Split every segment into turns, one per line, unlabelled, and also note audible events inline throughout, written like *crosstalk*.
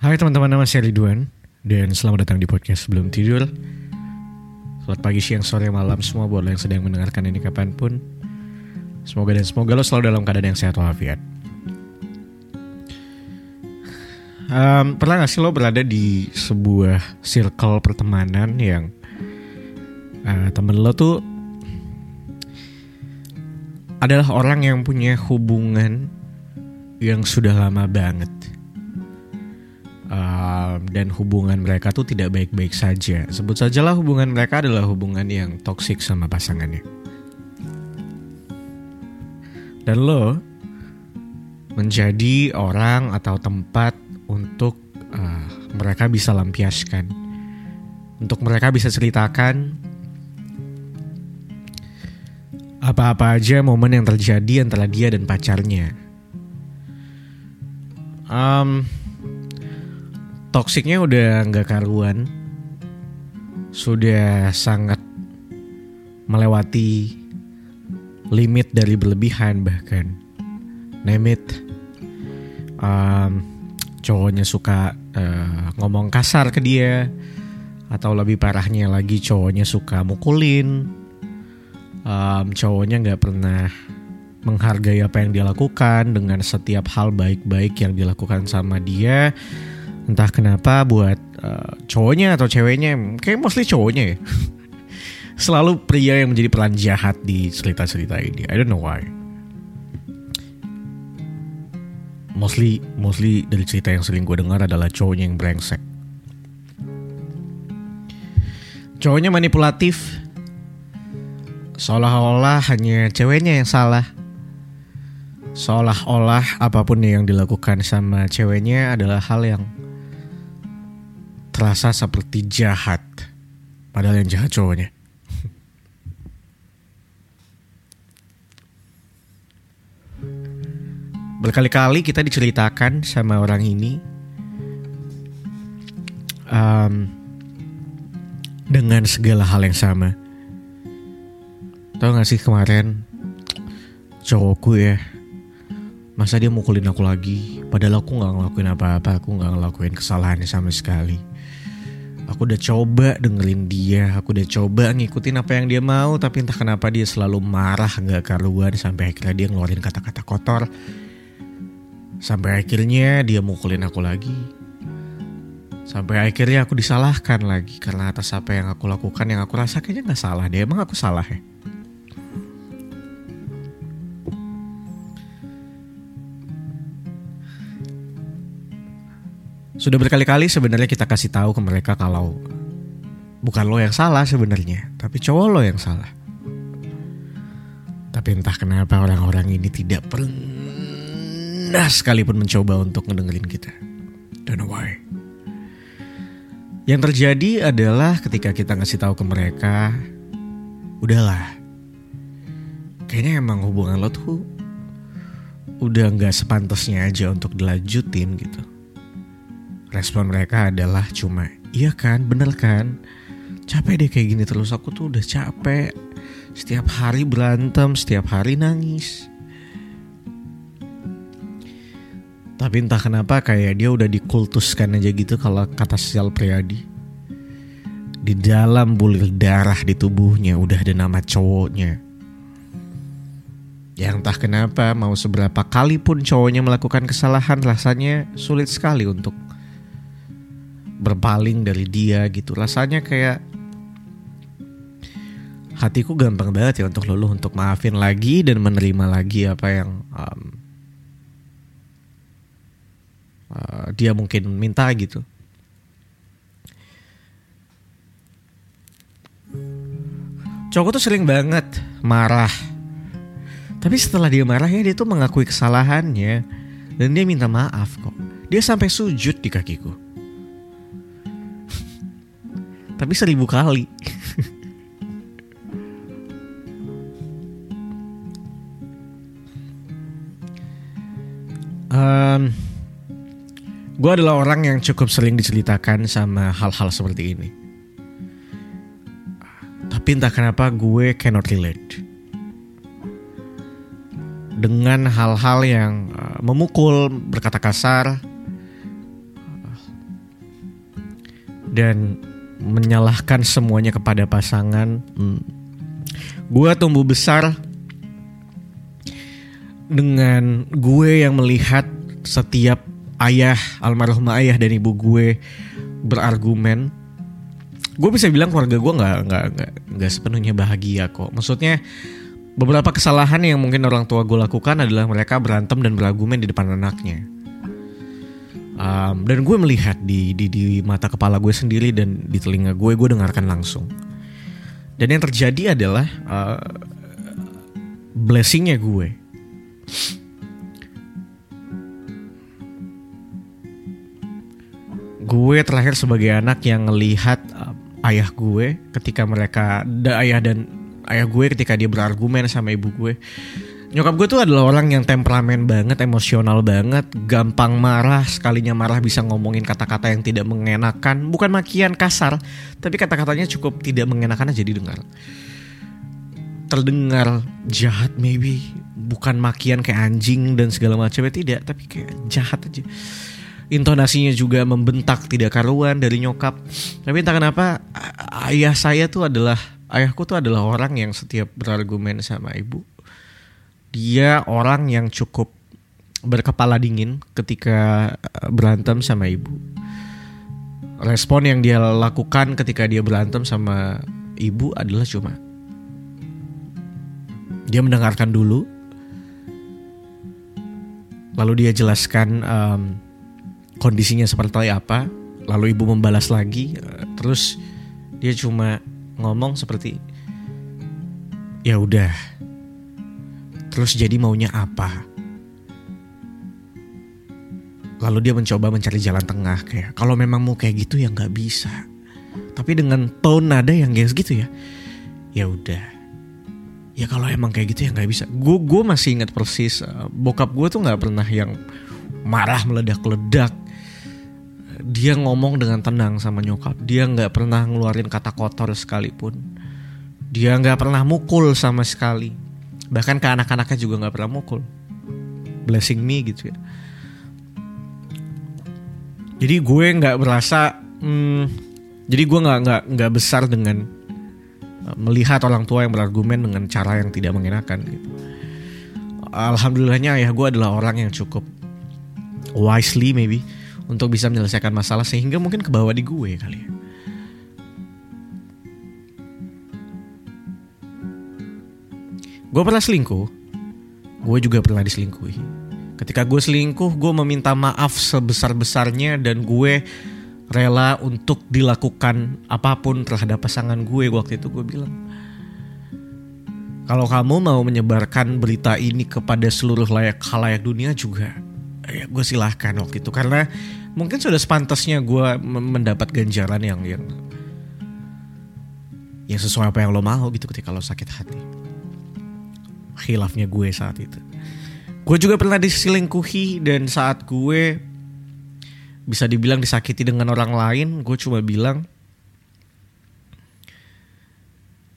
Hai teman-teman, nama saya Ridwan dan selamat datang di podcast Sebelum Tidur. Selamat pagi, siang, sore, malam semua buat lo yang sedang mendengarkan ini kapan pun. Semoga dan semoga lo selalu dalam keadaan yang sehat walafiat. Um, pernah gak sih lo berada di sebuah circle pertemanan yang uh, temen lo tuh adalah orang yang punya hubungan yang sudah lama banget uh, dan hubungan mereka tuh tidak baik-baik saja. Sebut sajalah hubungan mereka adalah hubungan yang toksik sama pasangannya. Dan lo menjadi orang atau tempat untuk uh, mereka bisa lampiaskan, untuk mereka bisa ceritakan apa-apa aja momen yang terjadi antara dia dan pacarnya. Um, toksiknya udah nggak karuan, sudah sangat melewati limit dari berlebihan bahkan. Name it. Um, cowoknya suka uh, ngomong kasar ke dia atau lebih parahnya lagi cowoknya suka mukulin um, cowoknya nggak pernah menghargai apa yang dia lakukan dengan setiap hal baik-baik yang dilakukan sama dia entah kenapa buat uh, cowoknya atau ceweknya kayak mostly cowoknya ya *laughs* selalu pria yang menjadi peran jahat di cerita-cerita ini I don't know why mostly mostly dari cerita yang sering gue dengar adalah cowoknya yang brengsek. Cowoknya manipulatif, seolah-olah hanya ceweknya yang salah. Seolah-olah apa pun yang dilakukan sama ceweknya adalah hal yang terasa seperti jahat, padahal yang jahat cowoknya. berkali-kali kita diceritakan sama orang ini um, dengan segala hal yang sama. Tahu gak sih kemarin cowokku ya masa dia mukulin aku lagi padahal aku nggak ngelakuin apa-apa aku nggak ngelakuin kesalahan sama sekali aku udah coba dengerin dia aku udah coba ngikutin apa yang dia mau tapi entah kenapa dia selalu marah nggak karuan sampai akhirnya dia ngeluarin kata-kata kotor Sampai akhirnya dia mukulin aku lagi. Sampai akhirnya aku disalahkan lagi karena atas apa yang aku lakukan yang aku rasa kayaknya gak salah deh. Emang aku salah ya? Sudah berkali-kali sebenarnya kita kasih tahu ke mereka kalau bukan lo yang salah sebenarnya, tapi cowok lo yang salah. Tapi entah kenapa orang-orang ini tidak pernah sekalipun mencoba untuk ngedengerin kita. Don't know why. Yang terjadi adalah ketika kita ngasih tahu ke mereka, udahlah. Kayaknya emang hubungan lo tuh udah nggak sepantasnya aja untuk dilanjutin gitu. Respon mereka adalah cuma, iya kan, bener kan? Capek deh kayak gini terus, aku tuh udah capek. Setiap hari berantem, setiap hari nangis. Tapi entah kenapa kayak dia udah dikultuskan aja gitu kalau kata Sial Priadi. Di dalam bulir darah di tubuhnya udah ada nama cowoknya. Yang entah kenapa mau seberapa kali pun cowoknya melakukan kesalahan rasanya sulit sekali untuk berpaling dari dia gitu. Rasanya kayak hatiku gampang banget ya untuk luluh untuk maafin lagi dan menerima lagi apa yang um, uh, dia mungkin minta gitu. Cowok tuh sering banget marah. Tapi setelah dia marah ya dia tuh mengakui kesalahannya dan dia minta maaf kok. Dia sampai sujud di kakiku. Tapi seribu kali. *laughs* um, gue adalah orang yang cukup sering diceritakan sama hal-hal seperti ini. Tapi entah kenapa gue cannot relate dengan hal-hal yang uh, memukul, berkata kasar, dan menyalahkan semuanya kepada pasangan. Hmm. Gue tumbuh besar dengan gue yang melihat setiap ayah almarhum ayah dan ibu gue berargumen gue bisa bilang keluarga gue nggak nggak nggak nggak sepenuhnya bahagia kok maksudnya beberapa kesalahan yang mungkin orang tua gue lakukan adalah mereka berantem dan berargumen di depan anaknya um, dan gue melihat di, di di mata kepala gue sendiri dan di telinga gue gue dengarkan langsung. Dan yang terjadi adalah uh, blessingnya gue. Gue terakhir sebagai anak yang ngelihat uh, ayah gue ketika mereka da, ayah dan ayah gue ketika dia berargumen sama ibu gue nyokap gue tuh adalah orang yang temperamen banget, emosional banget, gampang marah, sekalinya marah bisa ngomongin kata-kata yang tidak mengenakan, bukan makian kasar, tapi kata-katanya cukup tidak mengenakan aja didengar. Terdengar jahat maybe, bukan makian kayak anjing dan segala macamnya tidak, tapi kayak jahat aja intonasinya juga membentak tidak karuan dari nyokap. Tapi entah kenapa ayah saya tuh adalah ayahku tuh adalah orang yang setiap berargumen sama ibu. Dia orang yang cukup berkepala dingin ketika eh, berantem sama ibu. Respon yang dia lakukan ketika dia berantem sama ibu adalah cuma dia mendengarkan dulu, lalu dia jelaskan um, kondisinya seperti apa lalu ibu membalas lagi eh, terus dia cuma ngomong seperti ya udah terus jadi maunya apa? Lalu dia mencoba mencari jalan tengah kayak kalau memang mau kayak gitu ya nggak bisa. Tapi dengan tone nada yang kayak gitu ya ya udah. Ya kalau emang kayak gitu ya nggak bisa. Gue gue masih ingat persis uh, bokap gue tuh nggak pernah yang marah meledak-ledak. Dia ngomong dengan tenang sama nyokap. Dia nggak pernah ngeluarin kata kotor sekalipun. Dia nggak pernah mukul sama sekali bahkan ke anak-anaknya juga nggak pernah mukul. Blessing me gitu ya. Jadi gue nggak berasa hmm, jadi gue nggak nggak nggak besar dengan uh, melihat orang tua yang berargumen dengan cara yang tidak mengenakan gitu. Alhamdulillahnya ayah gue adalah orang yang cukup wisely maybe untuk bisa menyelesaikan masalah sehingga mungkin ke bawah di gue kali ya. Gue pernah selingkuh, gue juga pernah diselingkuhi. Ketika gue selingkuh, gue meminta maaf sebesar-besarnya dan gue rela untuk dilakukan apa pun terhadap pasangan gue waktu itu gue bilang. Kalau kamu mau menyebarkan berita ini kepada seluruh layak halayak dunia juga ya gue silahkan waktu itu. Karena mungkin sudah sepantasnya gue mendapat ganjaran yang yang yang sesuai apa yang lo mau gitu ketika lo sakit hati khilafnya gue saat itu. Gue juga pernah diselingkuhi dan saat gue bisa dibilang disakiti dengan orang lain gue cuma bilang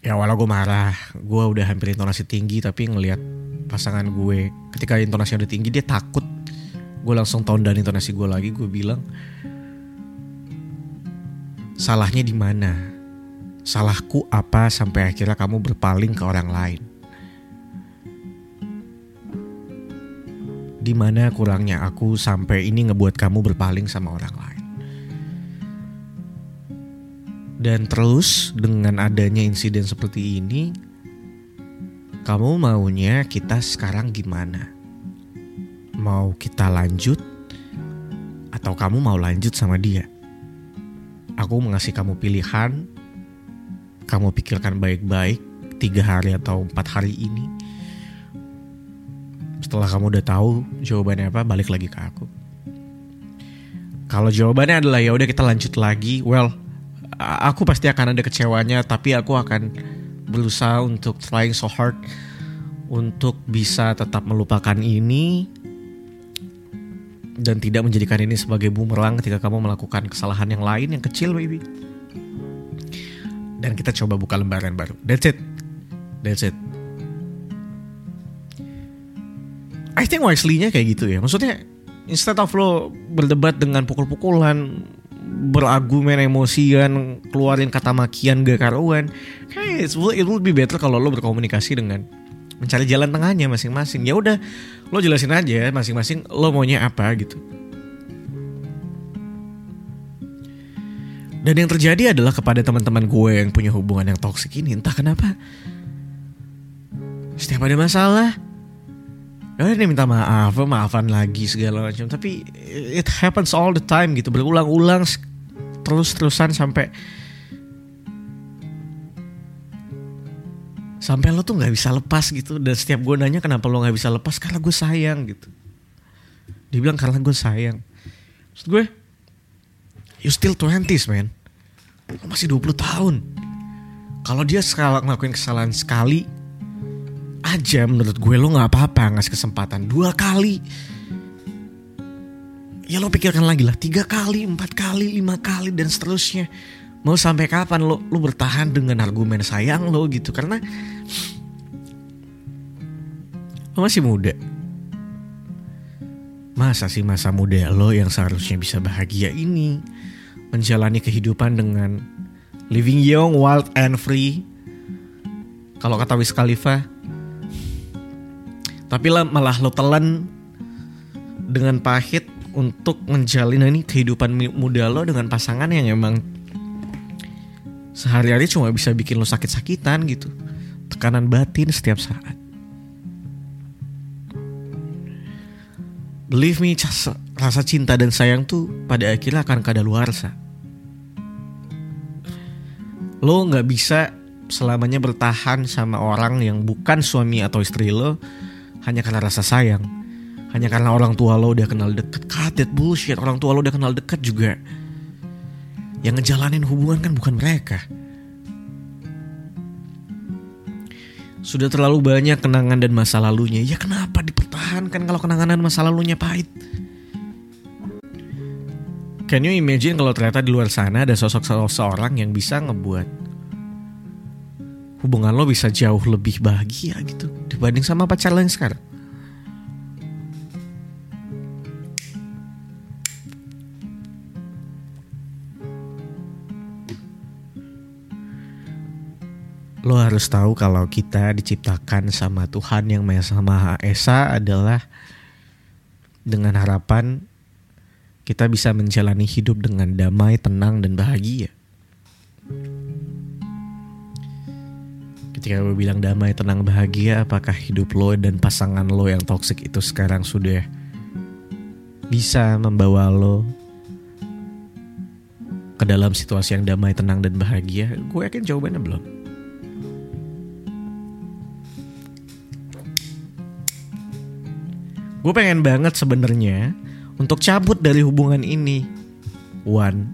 ya walau gue marah gue udah hampir intonasi tinggi tapi ngelihat pasangan gue ketika intonasi udah tinggi dia takut. Gue langsung tahun dan intonasi gue lagi gue bilang salahnya di mana? Salahku apa sampai akhirnya kamu berpaling ke orang lain di mana kurangnya aku sampai ini ngebuat kamu berpaling sama orang lain dan terus dengan adanya insiden seperti ini kamu maunya kita sekarang gimana? mau kita lanjut atau kamu mau lanjut sama dia. Aku mengasih kamu pilihan, kamu pikirkan baik-baik tiga hari atau empat hari ini. Setelah kamu udah tahu jawabannya apa, balik lagi ke aku. Kalau jawabannya adalah ya udah kita lanjut lagi, well, aku pasti akan ada kecewanya, tapi aku akan berusaha untuk trying so hard untuk bisa tetap melupakan ini dan tidak menjadikan ini sebagai bumerang ketika kamu melakukan kesalahan yang lain yang kecil baby dan kita coba buka lembaran baru. That's it. That's it I think wisely-nya kayak gitu ya. Maksudnya instead of lo berdebat dengan pukul-pukulan berargumen emosian keluarin kata makian gak karuan kayak it would be better kalau lo berkomunikasi dengan mencari jalan tengahnya masing-masing. Ya udah lo jelasin aja masing-masing lo maunya apa gitu. Dan yang terjadi adalah kepada teman-teman gue yang punya hubungan yang toksik ini entah kenapa setiap ada masalah Ya ini minta maaf, maafan lagi segala macam. Tapi it happens all the time gitu, berulang-ulang terus-terusan sampai sampai lo tuh nggak bisa lepas gitu. Dan setiap gue nanya kenapa lo nggak bisa lepas, karena gue sayang gitu. Dia bilang karena gue sayang. Maksud gue, you still 20s man. Lo masih 20 tahun. Kalau dia sekali ngelakuin kesalahan sekali, aja menurut gue lo nggak apa-apa ngasih kesempatan. Dua kali. Ya lo pikirkan lagi lah. Tiga kali empat kali lima kali dan seterusnya. Mau sampai kapan lo lo bertahan dengan argumen sayang lo gitu? Karena lo masih muda. Masa sih masa muda lo yang seharusnya bisa bahagia ini? Menjalani kehidupan dengan living young wild and free. Kalau kata Wiz Khalifa tapi lah malah lo telan dengan pahit untuk menjalin ini kehidupan muda lo dengan pasangan yang emang sehari-hari cuma bisa bikin lo sakit-sakitan gitu. Tekanan batin setiap saat. Believe me, rasa cinta dan sayang tuh pada akhirnya akan kadaluarsa. Lo nggak bisa selamanya bertahan sama orang yang bukan suami atau istri lo hanya karena rasa sayang. Hanya karena orang tua lo udah kenal deket. That bullshit. Orang tua lo udah kenal deket juga. Yang ngejalanin hubungan kan bukan mereka. Sudah terlalu banyak kenangan dan masa lalunya. Ya kenapa dipertahankan kalau kenangan dan masa lalunya pahit? Can you imagine kalau ternyata di luar sana ada sosok seseorang yang bisa ngebuat hubungan lo bisa jauh lebih bahagia gitu dibanding sama pacar lo sekarang. Lo harus tahu kalau kita diciptakan sama Tuhan yang Maha Esa adalah dengan harapan kita bisa menjalani hidup dengan damai, tenang, dan bahagia. Ketika gue bilang damai, tenang, bahagia, apakah hidup lo dan pasangan lo yang toxic itu sekarang sudah bisa membawa lo ke dalam situasi yang damai, tenang, dan bahagia? Gue yakin jawabannya belum. Gue pengen banget sebenarnya untuk cabut dari hubungan ini. One,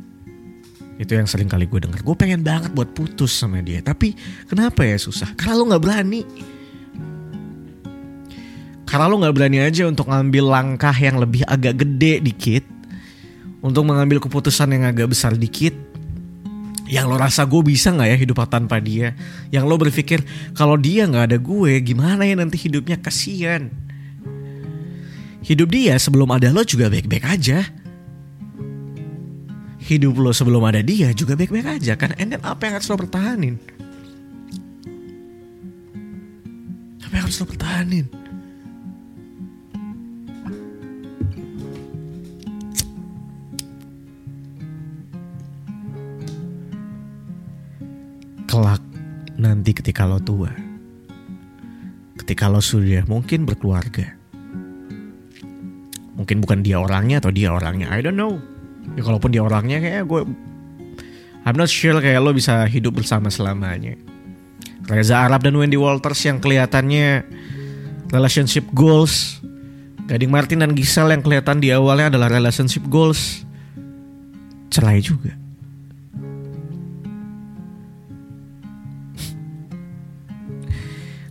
itu yang sering kali gue denger. Gue pengen banget buat putus sama dia. Tapi kenapa ya susah? Karena lo gak berani. Karena lo gak berani aja untuk ngambil langkah yang lebih agak gede dikit. Untuk mengambil keputusan yang agak besar dikit. Yang lo rasa gue bisa gak ya hidup tanpa dia. Yang lo berpikir kalau dia gak ada gue gimana ya nanti hidupnya kasihan. Hidup dia sebelum ada lo juga baik-baik aja hidup lo sebelum ada dia juga baik-baik aja kan? And then apa yang harus lo pertahanin? Apa yang harus lo pertahanin? Kelak nanti ketika lo tua ketika lo sudah mungkin berkeluarga mungkin bukan dia orangnya atau dia orangnya I don't know ya kalaupun dia orangnya kayak gue I'm not sure kayak lo bisa hidup bersama selamanya. Reza Arab dan Wendy Walters yang kelihatannya relationship goals. Gading Martin dan Gisel yang kelihatan di awalnya adalah relationship goals. Cerai juga.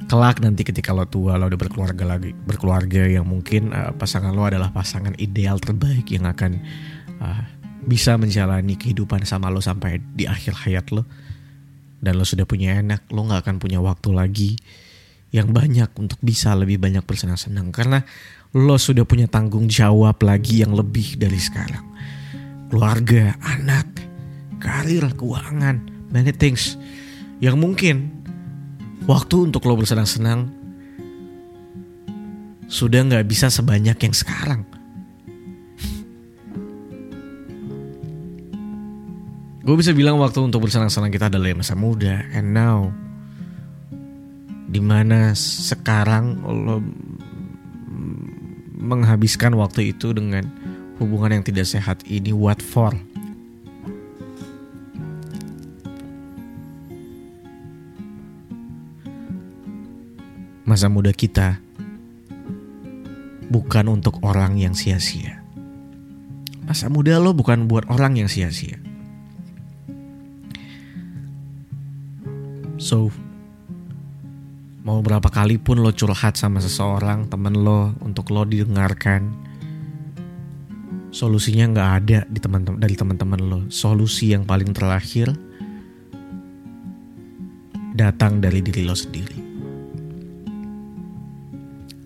Kelak nanti ketika lo tua lo udah berkeluarga lagi berkeluarga yang mungkin uh, pasangan lo adalah pasangan ideal terbaik yang akan uh, bisa menjalani kehidupan sama lo sampai di akhir hayat lo dan lo sudah punya anak lo nggak akan punya waktu lagi yang banyak untuk bisa lebih banyak bersenang-senang karena lo sudah punya tanggung jawab lagi yang lebih dari sekarang keluarga anak karir, keuangan, many things. Yang mungkin waktu untuk lo bersenang-senang sudah nggak bisa sebanyak yang sekarang. Gue bisa bilang waktu untuk bersenang-senang kita adalah masa muda, and now di mana sekarang lo menghabiskan waktu itu dengan hubungan yang tidak sehat ini what for? Masa muda kita bukan untuk orang yang sia-sia. Masa muda lo bukan buat orang yang sia-sia. So, Mau berapa kali pun lo curhat sama seseorang, temen lo, untuk lo didengarkan. Solusinya nggak ada di teman dari teman-teman lo. Solusi yang paling terakhir datang dari diri lo sendiri.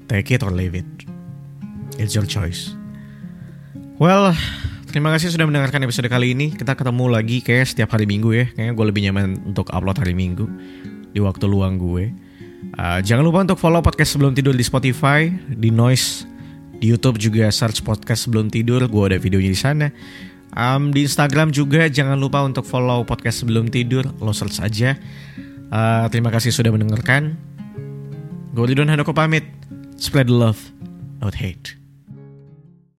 Take it or leave it. It's your choice. Well, terima kasih sudah mendengarkan episode kali ini. Kita ketemu lagi kayak setiap hari Minggu ya. Kayaknya gue lebih nyaman untuk upload hari Minggu di waktu luang gue. Uh, jangan lupa untuk follow podcast sebelum tidur di Spotify, di Noise, di YouTube juga search podcast sebelum tidur. Gue ada videonya di sana. Um, di Instagram juga jangan lupa untuk follow podcast sebelum tidur. Lo search aja. Uh, terima kasih sudah mendengarkan. Gue Ridwan Handoko pamit. Spread love, not hate.